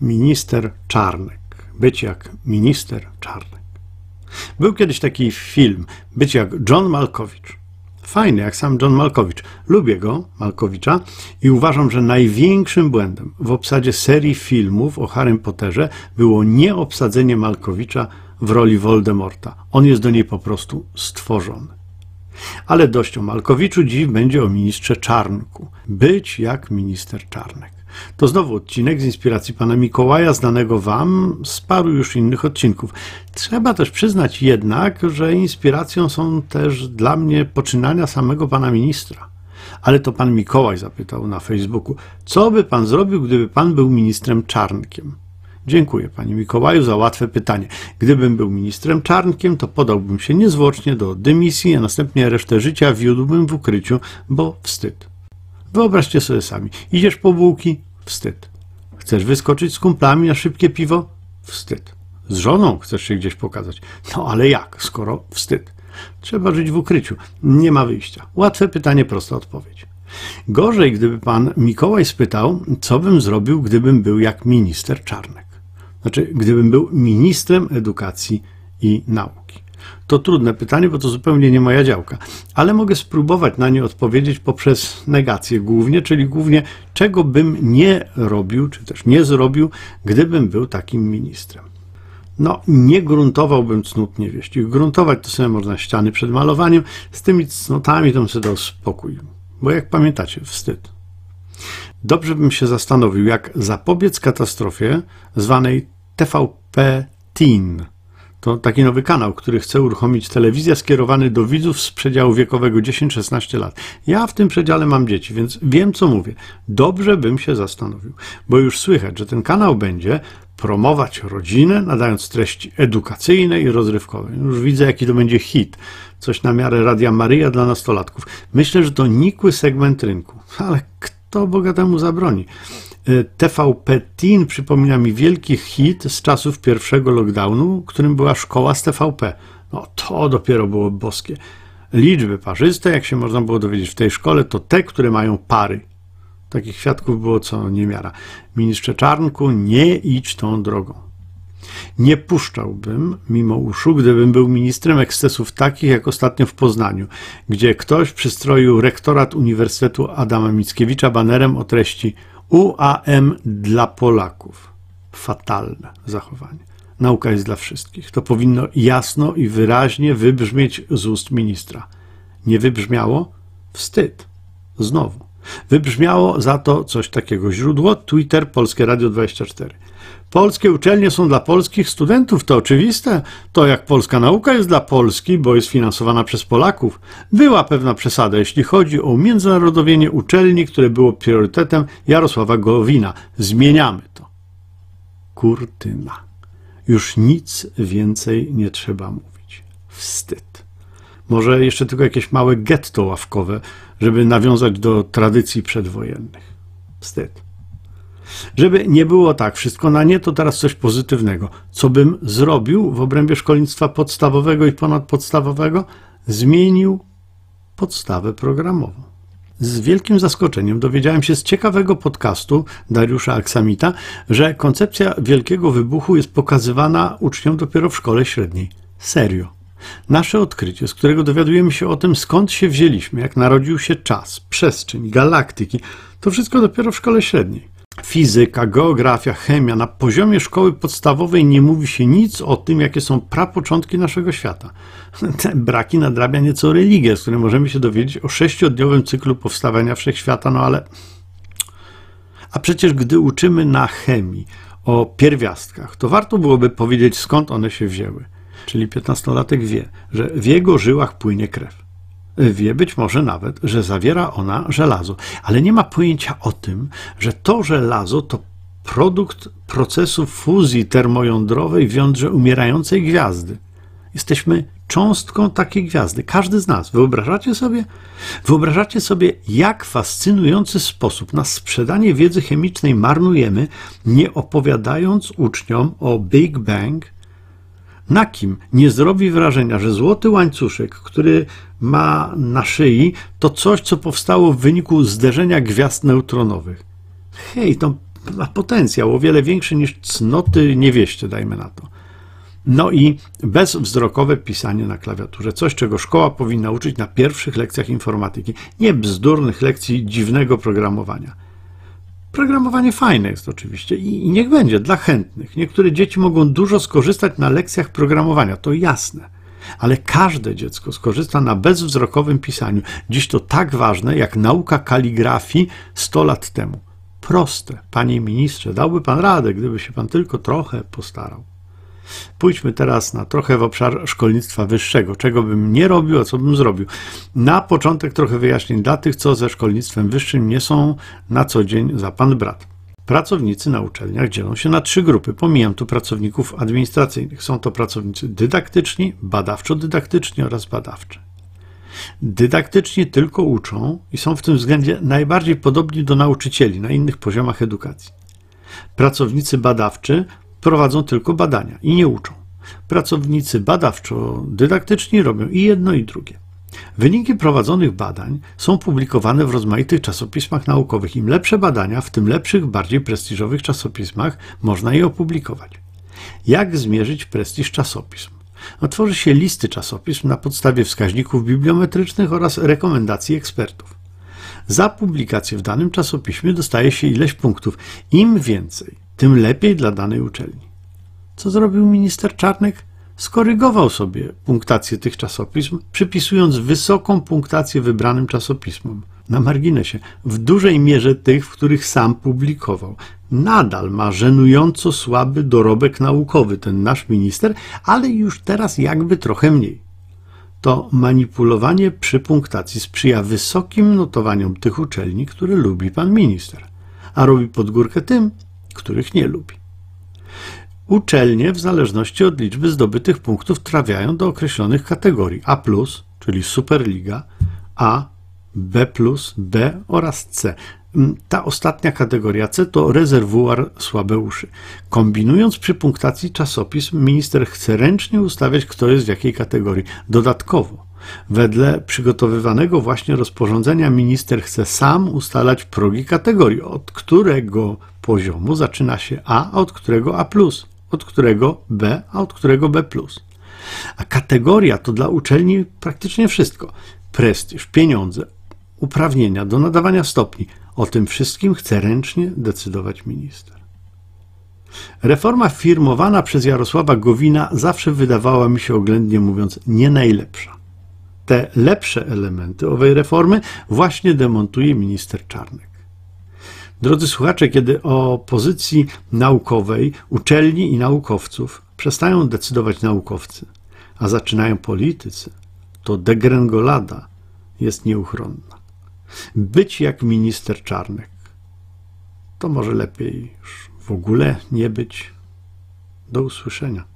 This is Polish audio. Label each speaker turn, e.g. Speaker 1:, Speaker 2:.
Speaker 1: Minister Czarnek. Być jak minister Czarnek. Był kiedyś taki film, być jak John Malkowicz. Fajny, jak sam John Malkowicz. Lubię go, Malkowicza, i uważam, że największym błędem w obsadzie serii filmów o Harrym Potterze było nie obsadzenie Malkowicza w roli Voldemorta. On jest do niej po prostu stworzony. Ale dość o Malkowiczu, dziś będzie o ministrze Czarnku. Być jak minister Czarnek. To znowu odcinek z inspiracji pana Mikołaja, znanego wam z paru już innych odcinków. Trzeba też przyznać jednak, że inspiracją są też dla mnie poczynania samego pana ministra. Ale to pan Mikołaj zapytał na Facebooku, co by pan zrobił, gdyby pan był ministrem Czarnkiem? Dziękuję panie Mikołaju za łatwe pytanie. Gdybym był ministrem Czarnkiem, to podałbym się niezwłocznie do dymisji, a następnie resztę życia wiódłbym w ukryciu, bo wstyd. Wyobraźcie sobie sami. Idziesz po bułki? Wstyd. Chcesz wyskoczyć z kumplami na szybkie piwo? Wstyd. Z żoną chcesz się gdzieś pokazać? No ale jak, skoro wstyd? Trzeba żyć w ukryciu. Nie ma wyjścia. Łatwe pytanie, prosta odpowiedź. Gorzej, gdyby pan Mikołaj spytał, co bym zrobił, gdybym był jak minister Czarnek. Znaczy, gdybym był ministrem edukacji i nauki. To trudne pytanie, bo to zupełnie nie moja działka, ale mogę spróbować na nie odpowiedzieć poprzez negację głównie, czyli głównie czego bym nie robił, czy też nie zrobił, gdybym był takim ministrem. No, nie gruntowałbym cnót niewieści. Gruntować to sobie można ściany przed malowaniem, z tymi cnotami to bym sobie dał spokój, bo jak pamiętacie, wstyd. Dobrze bym się zastanowił, jak zapobiec katastrofie zwanej TVP Teen to taki nowy kanał, który chce uruchomić telewizję skierowany do widzów z przedziału wiekowego 10-16 lat. Ja w tym przedziale mam dzieci, więc wiem co mówię. Dobrze bym się zastanowił, bo już słychać, że ten kanał będzie promować rodzinę, nadając treści edukacyjne i rozrywkowe. Już widzę, jaki to będzie hit. Coś na miarę Radia Maryja dla nastolatków. Myślę, że to nikły segment rynku, ale kto bogatemu zabroni? Y, TVP Teen przypomina mi wielki hit z czasów pierwszego lockdownu, którym była szkoła z TVP. No to dopiero było boskie. Liczby parzyste, jak się można było dowiedzieć w tej szkole, to te, które mają pary. Takich świadków było co niemiara. Ministrze Czarnku, nie idź tą drogą. Nie puszczałbym mimo uszu, gdybym był ministrem ekscesów takich jak ostatnio w Poznaniu, gdzie ktoś przystroił rektorat Uniwersytetu Adama Mickiewicza banerem o treści UAM dla Polaków. Fatalne zachowanie. Nauka jest dla wszystkich. To powinno jasno i wyraźnie wybrzmieć z ust ministra. Nie wybrzmiało? Wstyd. Znowu. Wybrzmiało za to coś takiego. Źródło Twitter Polskie Radio 24. Polskie uczelnie są dla polskich studentów, to oczywiste. To jak polska nauka jest dla Polski, bo jest finansowana przez Polaków. Była pewna przesada, jeśli chodzi o umiędzynarodowienie uczelni, które było priorytetem Jarosława Gowina. Zmieniamy to. Kurtyna. Już nic więcej nie trzeba mówić. Wstyd. Może jeszcze tylko jakieś małe getto ławkowe, żeby nawiązać do tradycji przedwojennych. Wstyd. Żeby nie było tak, wszystko na nie, to teraz coś pozytywnego. Co bym zrobił w obrębie szkolnictwa podstawowego i ponadpodstawowego? Zmienił podstawę programową. Z wielkim zaskoczeniem dowiedziałem się z ciekawego podcastu Dariusza Aksamita, że koncepcja wielkiego wybuchu jest pokazywana uczniom dopiero w szkole średniej. Serio. Nasze odkrycie, z którego dowiadujemy się o tym, skąd się wzięliśmy, jak narodził się czas, przestrzeń, galaktyki, to wszystko dopiero w szkole średniej fizyka, geografia, chemia. Na poziomie szkoły podstawowej nie mówi się nic o tym, jakie są prapoczątki naszego świata. Te braki nadrabia nieco religia, z której możemy się dowiedzieć o sześciodniowym cyklu powstawania wszechświata, no ale... A przecież gdy uczymy na chemii o pierwiastkach, to warto byłoby powiedzieć, skąd one się wzięły. Czyli piętnastolatek wie, że w jego żyłach płynie krew. Wie być może nawet, że zawiera ona żelazo, ale nie ma pojęcia o tym, że to żelazo to produkt procesu fuzji termojądrowej w jądrze umierającej gwiazdy. Jesteśmy cząstką takiej gwiazdy, każdy z nas. Wyobrażacie sobie? Wyobrażacie sobie, jak fascynujący sposób na sprzedanie wiedzy chemicznej marnujemy, nie opowiadając uczniom o Big Bang, na kim nie zrobi wrażenia, że złoty łańcuszek, który ma na szyi, to coś, co powstało w wyniku zderzenia gwiazd neutronowych. Hej, to ma potencjał o wiele większy niż cnoty niewieście, dajmy na to. No i bezwzrokowe pisanie na klawiaturze, coś czego szkoła powinna uczyć na pierwszych lekcjach informatyki, nie bzdurnych lekcji dziwnego programowania. Programowanie fajne jest oczywiście i, niech będzie dla chętnych. Niektóre dzieci mogą dużo skorzystać na lekcjach programowania, to jasne. Ale każde dziecko skorzysta na bezwzrokowym pisaniu. Dziś to tak ważne jak nauka kaligrafii 100 lat temu. Proste, panie ministrze, dałby pan radę, gdyby się pan tylko trochę postarał. Pójdźmy teraz na trochę w obszar szkolnictwa wyższego. Czego bym nie robił, a co bym zrobił. Na początek trochę wyjaśnień dla tych, co ze szkolnictwem wyższym nie są na co dzień za pan brat. Pracownicy na uczelniach dzielą się na trzy grupy. Pomijam tu pracowników administracyjnych. Są to pracownicy dydaktyczni, badawczo-dydaktyczni oraz badawczy. Dydaktycznie tylko uczą i są w tym względzie najbardziej podobni do nauczycieli na innych poziomach edukacji. Pracownicy badawczy prowadzą tylko badania i nie uczą. Pracownicy badawczo-dydaktyczni robią i jedno, i drugie. Wyniki prowadzonych badań są publikowane w rozmaitych czasopismach naukowych. Im lepsze badania, w tym lepszych, bardziej prestiżowych czasopismach, można je opublikować. Jak zmierzyć prestiż czasopism? Otworzy się listy czasopism na podstawie wskaźników bibliometrycznych oraz rekomendacji ekspertów. Za publikację w danym czasopiśmie dostaje się ileś punktów. Im więcej, tym lepiej dla danej uczelni. Co zrobił minister Czarnek? Skorygował sobie punktację tych czasopism, przypisując wysoką punktację wybranym czasopismom. Na marginesie, w dużej mierze tych, w których sam publikował. Nadal ma żenująco słaby dorobek naukowy ten nasz minister, ale już teraz jakby trochę mniej. To manipulowanie przy punktacji sprzyja wysokim notowaniom tych uczelni, które lubi pan minister, a robi pod górkę tym, których nie lubi. Uczelnie w zależności od liczby zdobytych punktów trafiają do określonych kategorii A+, czyli Superliga, A, B+, B oraz C. Mm, ta ostatnia kategoria C to rezerwuar słabe uszy. Kombinując przy punktacji czasopism, minister chce ręcznie ustawiać, kto jest w jakiej kategorii. Dodatkowo, wedle przygotowywanego właśnie rozporządzenia, minister chce sam ustalać progi kategorii, od którego poziomu zaczyna się A, a od którego A, od którego B, a od którego B. A kategoria to dla uczelni praktycznie wszystko: prestiż, pieniądze, uprawnienia do nadawania stopni. O tym wszystkim chce ręcznie decydować minister. Reforma firmowana przez Jarosława Gowina zawsze wydawała mi się oględnie mówiąc nie najlepsza. Te lepsze elementy owej reformy właśnie demontuje minister Czarnek. Drodzy słuchacze, kiedy o pozycji naukowej uczelni i naukowców przestają decydować naukowcy, a zaczynają politycy, to degrengolada jest nieuchronna. Być jak minister Czarnek, to może lepiej już w ogóle nie być. Do usłyszenia.